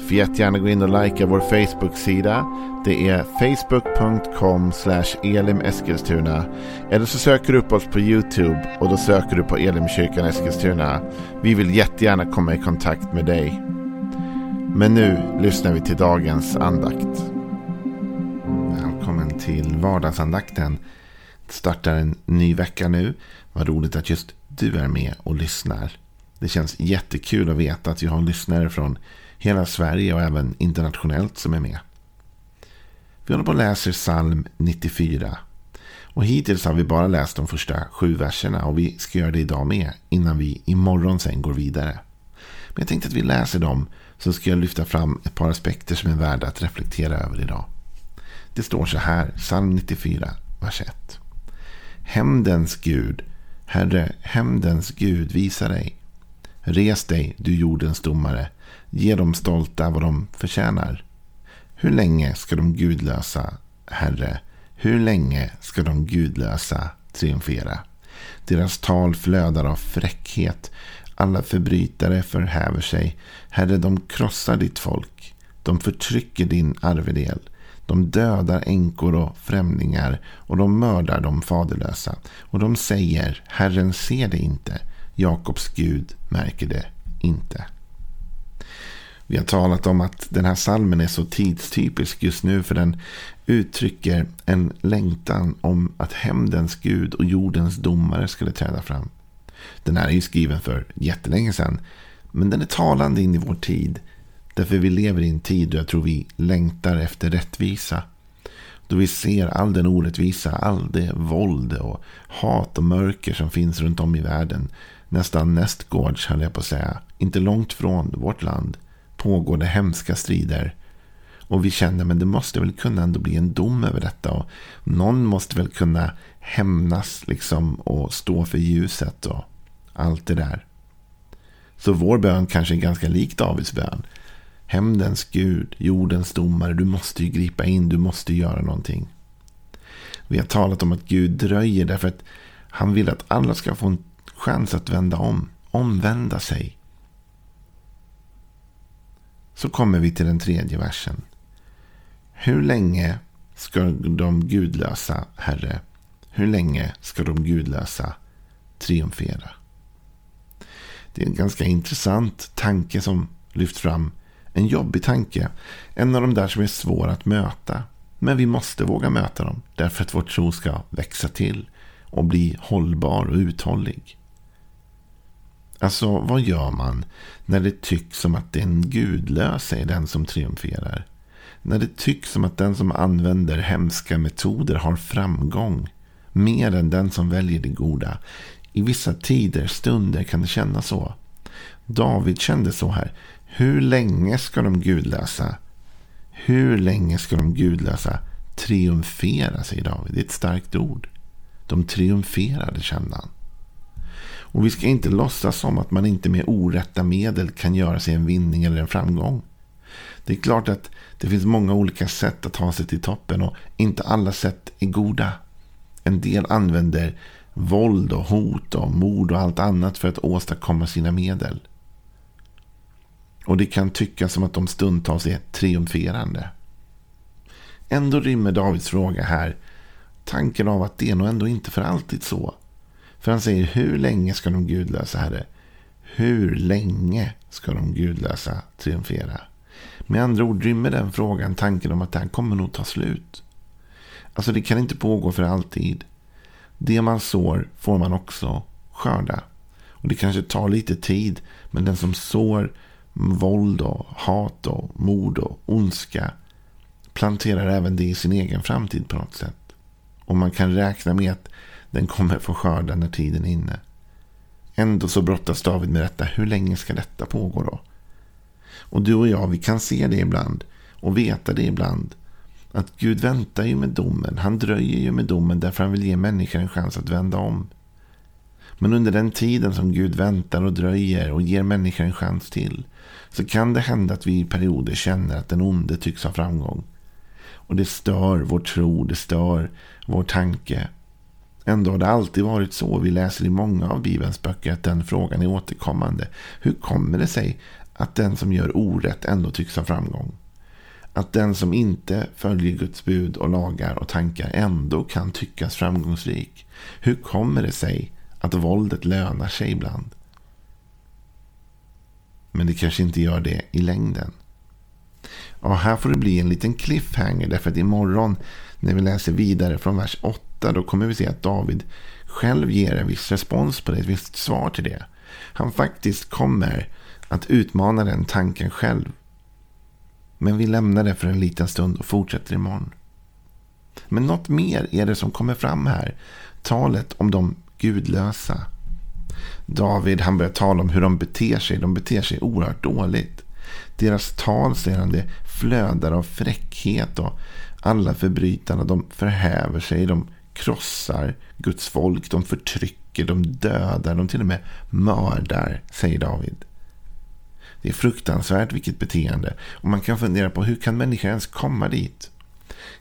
Får jättegärna gå in och likea vår Facebook-sida. Det är facebook.com elimeskilstuna. Eller så söker du upp oss på YouTube och då söker du på Elimkyrkan Eskilstuna. Vi vill jättegärna komma i kontakt med dig. Men nu lyssnar vi till dagens andakt. Välkommen till vardagsandakten. Det startar en ny vecka nu. Vad roligt att just du är med och lyssnar. Det känns jättekul att veta att vi har lyssnare från hela Sverige och även internationellt som är med. Vi håller på och läser psalm 94. Och hittills har vi bara läst de första sju verserna och vi ska göra det idag med innan vi imorgon sen går vidare. Men jag tänkte att vi läser dem så ska jag lyfta fram ett par aspekter som är värda att reflektera över idag. Det står så här, psalm 94, vers 1. Hämndens Gud, Herre, hämndens Gud, visa dig. Res dig, du jordens domare. Ge de stolta vad de förtjänar. Hur länge ska de gudlösa, Herre, hur länge ska de gudlösa triumfera? Deras tal flödar av fräckhet. Alla förbrytare förhäver sig. Herre, de krossar ditt folk. De förtrycker din arvedel. De dödar änkor och främlingar och de mördar de faderlösa. Och de säger, Herren ser det inte. Jakobs Gud märker det inte. Vi har talat om att den här salmen är så tidstypisk just nu för den uttrycker en längtan om att hämndens Gud och jordens domare skulle träda fram. Den här är ju skriven för jättelänge sedan. Men den är talande in i vår tid. Därför vi lever i en tid då jag tror vi längtar efter rättvisa. Då vi ser all den orättvisa, all det våld och hat och mörker som finns runt om i världen. Nästan nästgårds höll jag på att säga. Inte långt från vårt land pågår det hemska strider. Och vi känner men det måste väl kunna ändå bli en dom över detta. Och någon måste väl kunna hämnas liksom och stå för ljuset och allt det där. Så vår bön kanske är ganska lik Davids bön. Hämndens Gud, jordens domare, du måste ju gripa in, du måste göra någonting. Vi har talat om att Gud dröjer därför att han vill att alla ska få en chans att vända om, omvända sig. Så kommer vi till den tredje versen. Hur länge ska de gudlösa, Herre, hur länge ska de gudlösa triumfera? Det är en ganska intressant tanke som lyfts fram. En jobbig tanke. En av de där som är svår att möta. Men vi måste våga möta dem. Därför att vår tro ska växa till. Och bli hållbar och uthållig. Alltså, vad gör man när det tycks som att den gudlösa är den som triumferar? När det tycks som att den som använder hemska metoder har framgång mer än den som väljer det goda. I vissa tider, stunder kan det kännas så. David kände så här. Hur länge ska de gudlösa? Hur länge ska de gudlösa triumfera, säger David. Det är ett starkt ord. De triumferade, kände han. Och vi ska inte låtsas som att man inte med orätta medel kan göra sig en vinning eller en framgång. Det är klart att det finns många olika sätt att ta sig till toppen och inte alla sätt är goda. En del använder våld och hot och mord och allt annat för att åstadkomma sina medel. Och det kan tyckas som att de stundtals är triumferande. Ändå rymmer Davids fråga här tanken av att det är nog ändå inte för alltid så. För han säger, hur länge ska de gudlösa, Herre? Hur länge ska de gudlösa triumfera? Med andra ord rymmer den frågan tanken om att det här kommer nog ta slut. Alltså det kan inte pågå för alltid. Det man sår får man också skörda. Och det kanske tar lite tid. Men den som sår våld och hat och mord och ondska planterar även det i sin egen framtid på något sätt. Och man kan räkna med att den kommer få skörda när tiden är inne. Ändå så brottas David med detta. Hur länge ska detta pågå då? Och du och jag, vi kan se det ibland och veta det ibland. Att Gud väntar ju med domen. Han dröjer ju med domen därför han vill ge människor en chans att vända om. Men under den tiden som Gud väntar och dröjer och ger människor en chans till så kan det hända att vi i perioder känner att den onde tycks ha framgång. Och det stör vår tro, det stör vår tanke. Ändå har det alltid varit så. Vi läser i många av Bibelns böcker att den frågan är återkommande. Hur kommer det sig att den som gör orätt ändå tycks ha framgång? Att den som inte följer Guds bud och lagar och tankar ändå kan tyckas framgångsrik. Hur kommer det sig att våldet lönar sig ibland? Men det kanske inte gör det i längden. Och här får det bli en liten cliffhanger. Därför att imorgon när vi läser vidare från vers 8. Då kommer vi se att David själv ger en viss respons på det. Ett visst svar till det. Han faktiskt kommer att utmana den tanken själv. Men vi lämnar det för en liten stund och fortsätter imorgon. Men något mer är det som kommer fram här. Talet om de gudlösa. David han börjar tala om hur de beter sig. De beter sig oerhört dåligt. Deras tal, säger han, det flödar av fräckhet och alla förbrytarna de förhäver sig. De krossar Guds folk. De förtrycker, de dödar, de till och med mördar, säger David. Det är fruktansvärt vilket beteende. Och man kan fundera på hur kan människor ens komma dit?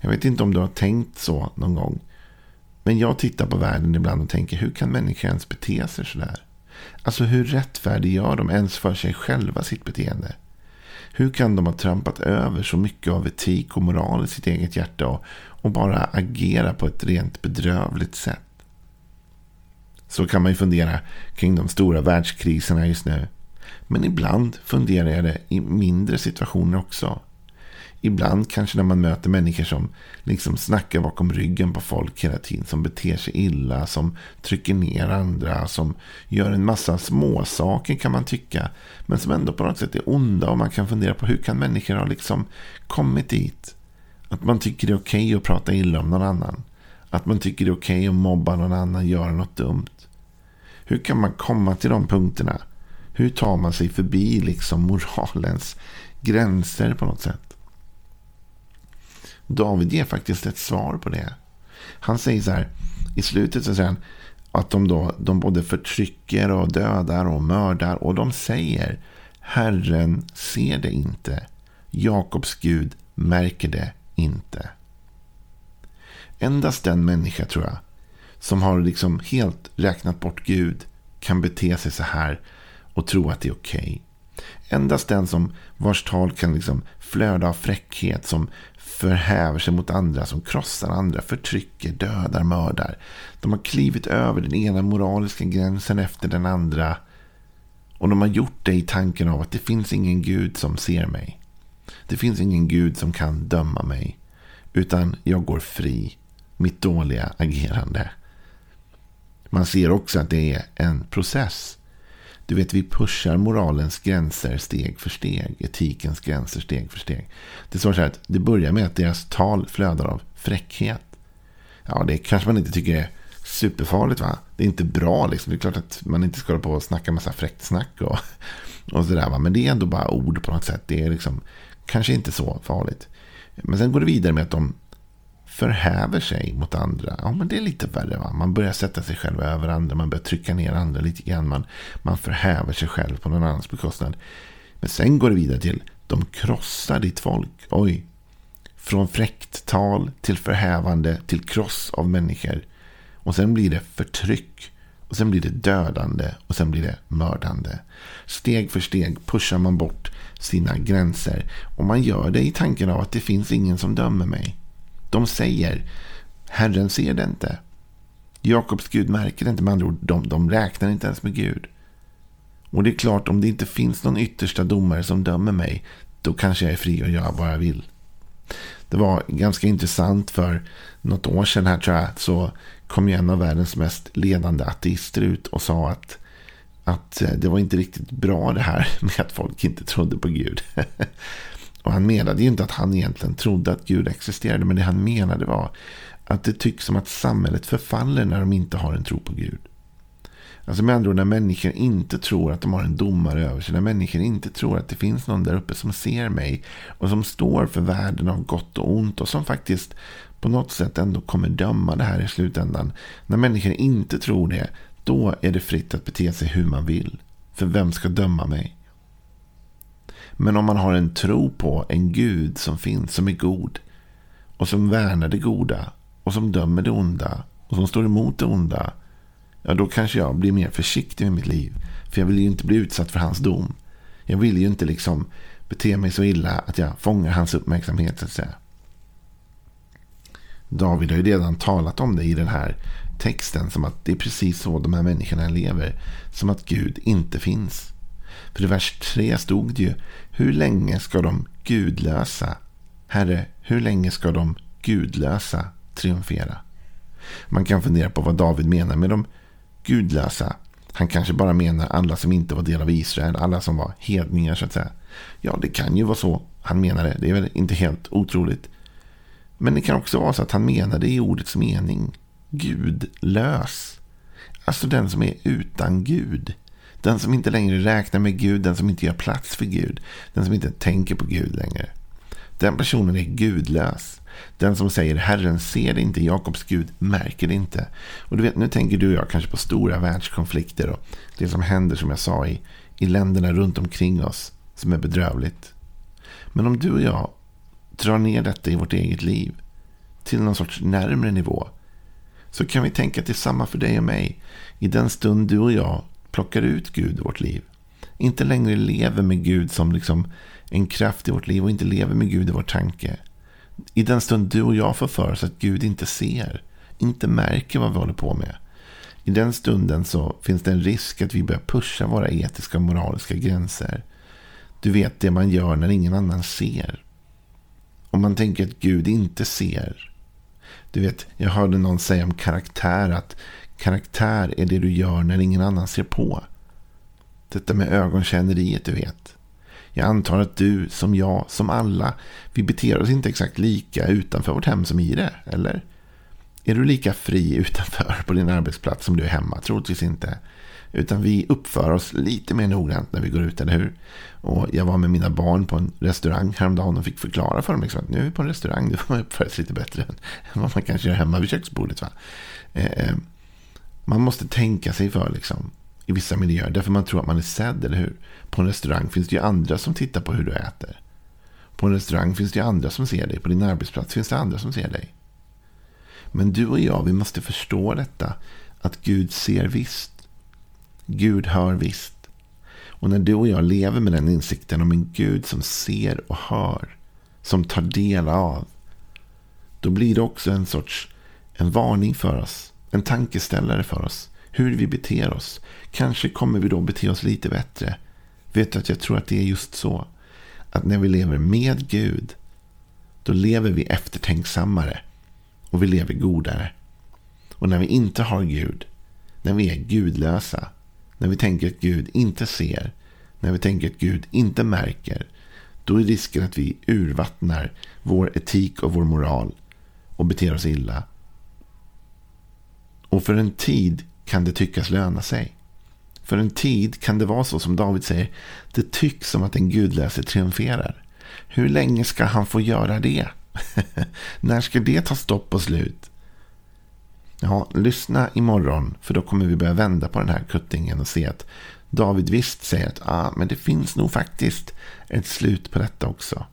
Jag vet inte om du har tänkt så någon gång. Men jag tittar på världen ibland och tänker hur kan människor ens bete sig sådär? Alltså hur rättfärdiggör de ens för sig själva sitt beteende? Hur kan de ha trampat över så mycket av etik och moral i sitt eget hjärta och, och bara agera på ett rent bedrövligt sätt? Så kan man ju fundera kring de stora världskriserna just nu. Men ibland funderar jag det i mindre situationer också. Ibland kanske när man möter människor som liksom snackar bakom ryggen på folk hela tiden. Som beter sig illa, som trycker ner andra, som gör en massa småsaker kan man tycka. Men som ändå på något sätt är onda och man kan fundera på hur kan människor ha liksom kommit dit? Att man tycker det är okej okay att prata illa om någon annan. Att man tycker det är okej okay att mobba någon annan, göra något dumt. Hur kan man komma till de punkterna? Hur tar man sig förbi liksom moralens gränser på något sätt? David ger faktiskt ett svar på det. Han säger så här. I slutet så säger han att de, då, de både förtrycker och dödar och mördar. Och de säger Herren ser det inte. Jakobs Gud märker det inte. Endast den människa tror jag som har liksom helt räknat bort Gud kan bete sig så här och tro att det är okej. Okay. Endast den som vars tal kan liksom flöda av fräckhet, som förhäver sig mot andra, som krossar andra, förtrycker, dödar, mördar. De har klivit över den ena moraliska gränsen efter den andra. Och de har gjort det i tanken av att det finns ingen Gud som ser mig. Det finns ingen Gud som kan döma mig. Utan jag går fri. Mitt dåliga agerande. Man ser också att det är en process. Du vet, vi pushar moralens gränser steg för steg. Etikens gränser steg för steg. Det står så här att det börjar med att deras tal flödar av fräckhet. Ja, det kanske man inte tycker är superfarligt va? Det är inte bra liksom. Det är klart att man inte ska hålla på och snacka massa fräckt snack och, och sådär va. Men det är ändå bara ord på något sätt. Det är liksom kanske inte så farligt. Men sen går det vidare med att de förhäver sig mot andra. Ja, men det är lite värre. Va? Man börjar sätta sig själv över andra. Man börjar trycka ner andra lite grann. Man, man förhäver sig själv på någon annans bekostnad. Men sen går det vidare till de krossar ditt folk. Oj. Från fräckt tal till förhävande till kross av människor. Och sen blir det förtryck. Och sen blir det dödande. Och sen blir det mördande. Steg för steg pushar man bort sina gränser. Och man gör det i tanken av att det finns ingen som dömer mig. De säger Herren ser det inte. Jakobs Gud märker det inte. Med andra ord, de, de räknar inte ens med Gud. Och det är klart, om det inte finns någon yttersta domare som dömer mig, då kanske jag är fri att göra vad jag vill. Det var ganska intressant för något år sedan här tror jag, så kom ju en av världens mest ledande ateister ut och sa att, att eh, det var inte riktigt bra det här med att folk inte trodde på Gud. Och han menade ju inte att han egentligen trodde att Gud existerade. Men det han menade var att det tycks som att samhället förfaller när de inte har en tro på Gud. Alltså med andra ord, när människor inte tror att de har en domare över sig. När människor inte tror att det finns någon där uppe som ser mig. Och som står för världen av gott och ont. Och som faktiskt på något sätt ändå kommer döma det här i slutändan. När människor inte tror det. då är det fritt att bete sig hur man vill. För vem ska döma mig? Men om man har en tro på en Gud som finns, som är god och som värnar det goda och som dömer det onda och som står emot det onda. Ja, då kanske jag blir mer försiktig med mitt liv. För jag vill ju inte bli utsatt för hans dom. Jag vill ju inte liksom bete mig så illa att jag fångar hans uppmärksamhet så att säga. David har ju redan talat om det i den här texten. Som att det är precis så de här människorna lever. Som att Gud inte finns. För i vers 3 stod det ju. Hur länge ska de gudlösa? Herre, hur länge ska de gudlösa triumfera? Man kan fundera på vad David menar med de gudlösa. Han kanske bara menar alla som inte var del av Israel. Alla som var hedningar så att säga. Ja, det kan ju vara så han menade, det. Är väl inte helt otroligt. Men det kan också vara så att han menade i ordets mening. Gudlös. Alltså den som är utan Gud. Den som inte längre räknar med Gud, den som inte gör plats för Gud. Den som inte tänker på Gud längre. Den personen är gudlös. Den som säger Herren ser inte, Jakobs Gud märker det inte. Och du vet, nu tänker du och jag kanske på stora världskonflikter och det som händer som jag sa i, i länderna runt omkring oss som är bedrövligt. Men om du och jag drar ner detta i vårt eget liv till någon sorts närmre nivå så kan vi tänka att det är samma för dig och mig i den stund du och jag plockar ut Gud i vårt liv. Inte längre lever med Gud som liksom en kraft i vårt liv och inte lever med Gud i vår tanke. I den stund du och jag får för oss att Gud inte ser, inte märker vad vi håller på med. I den stunden så finns det en risk att vi börjar pusha våra etiska och moraliska gränser. Du vet det man gör när ingen annan ser. Om man tänker att Gud inte ser. Du vet, jag hörde någon säga om karaktär att karaktär är det du gör när ingen annan ser på. Detta med ögonkänneriet, du vet. Jag antar att du, som jag, som alla, vi beter oss inte exakt lika utanför vårt hem som i det, eller? Är du lika fri utanför på din arbetsplats som du är hemma? Troligtvis inte. Utan vi uppför oss lite mer noggrant när vi går ut, eller hur? Och jag var med mina barn på en restaurang häromdagen och fick förklara för dem liksom, att nu är vi på en restaurang, nu får man uppföra sig lite bättre än vad man kanske gör hemma vid köksbordet. Va? Eh, eh man måste tänka sig för liksom, i vissa miljöer, därför man tror att man är sedd, eller hur? På en restaurang finns det ju andra som tittar på hur du äter. På en restaurang finns det ju andra som ser dig. På din arbetsplats finns det andra som ser dig. Men du och jag, vi måste förstå detta. Att Gud ser visst. Gud hör visst. Och när du och jag lever med den insikten om en Gud som ser och hör. Som tar del av. Då blir det också en sorts en varning för oss. En tankeställare för oss. Hur vi beter oss. Kanske kommer vi då bete oss lite bättre. Vet du att jag tror att det är just så. Att när vi lever med Gud. Då lever vi eftertänksammare. Och vi lever godare. Och när vi inte har Gud. När vi är gudlösa. När vi tänker att Gud inte ser. När vi tänker att Gud inte märker. Då är risken att vi urvattnar vår etik och vår moral. Och beter oss illa. Och för en tid kan det tyckas löna sig. För en tid kan det vara så som David säger. Det tycks som att en gudlöse triumferar. Hur länge ska han få göra det? När ska det ta stopp och slut? Ja, lyssna imorgon. För då kommer vi börja vända på den här kuttingen och se att David visst säger att ah, men det finns nog faktiskt ett slut på detta också.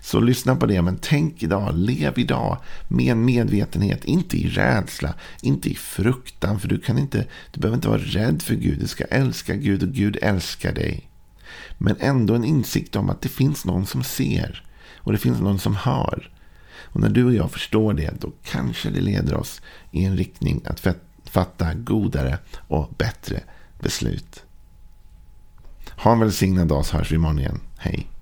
Så lyssna på det, men tänk idag, lev idag med en medvetenhet, inte i rädsla, inte i fruktan, för du kan inte, du behöver inte vara rädd för Gud, du ska älska Gud och Gud älskar dig. Men ändå en insikt om att det finns någon som ser och det finns någon som hör. Och när du och jag förstår det, då kanske det leder oss i en riktning att fatta godare och bättre beslut. Ha en välsignad dag så hörs vi imorgon igen. Hej!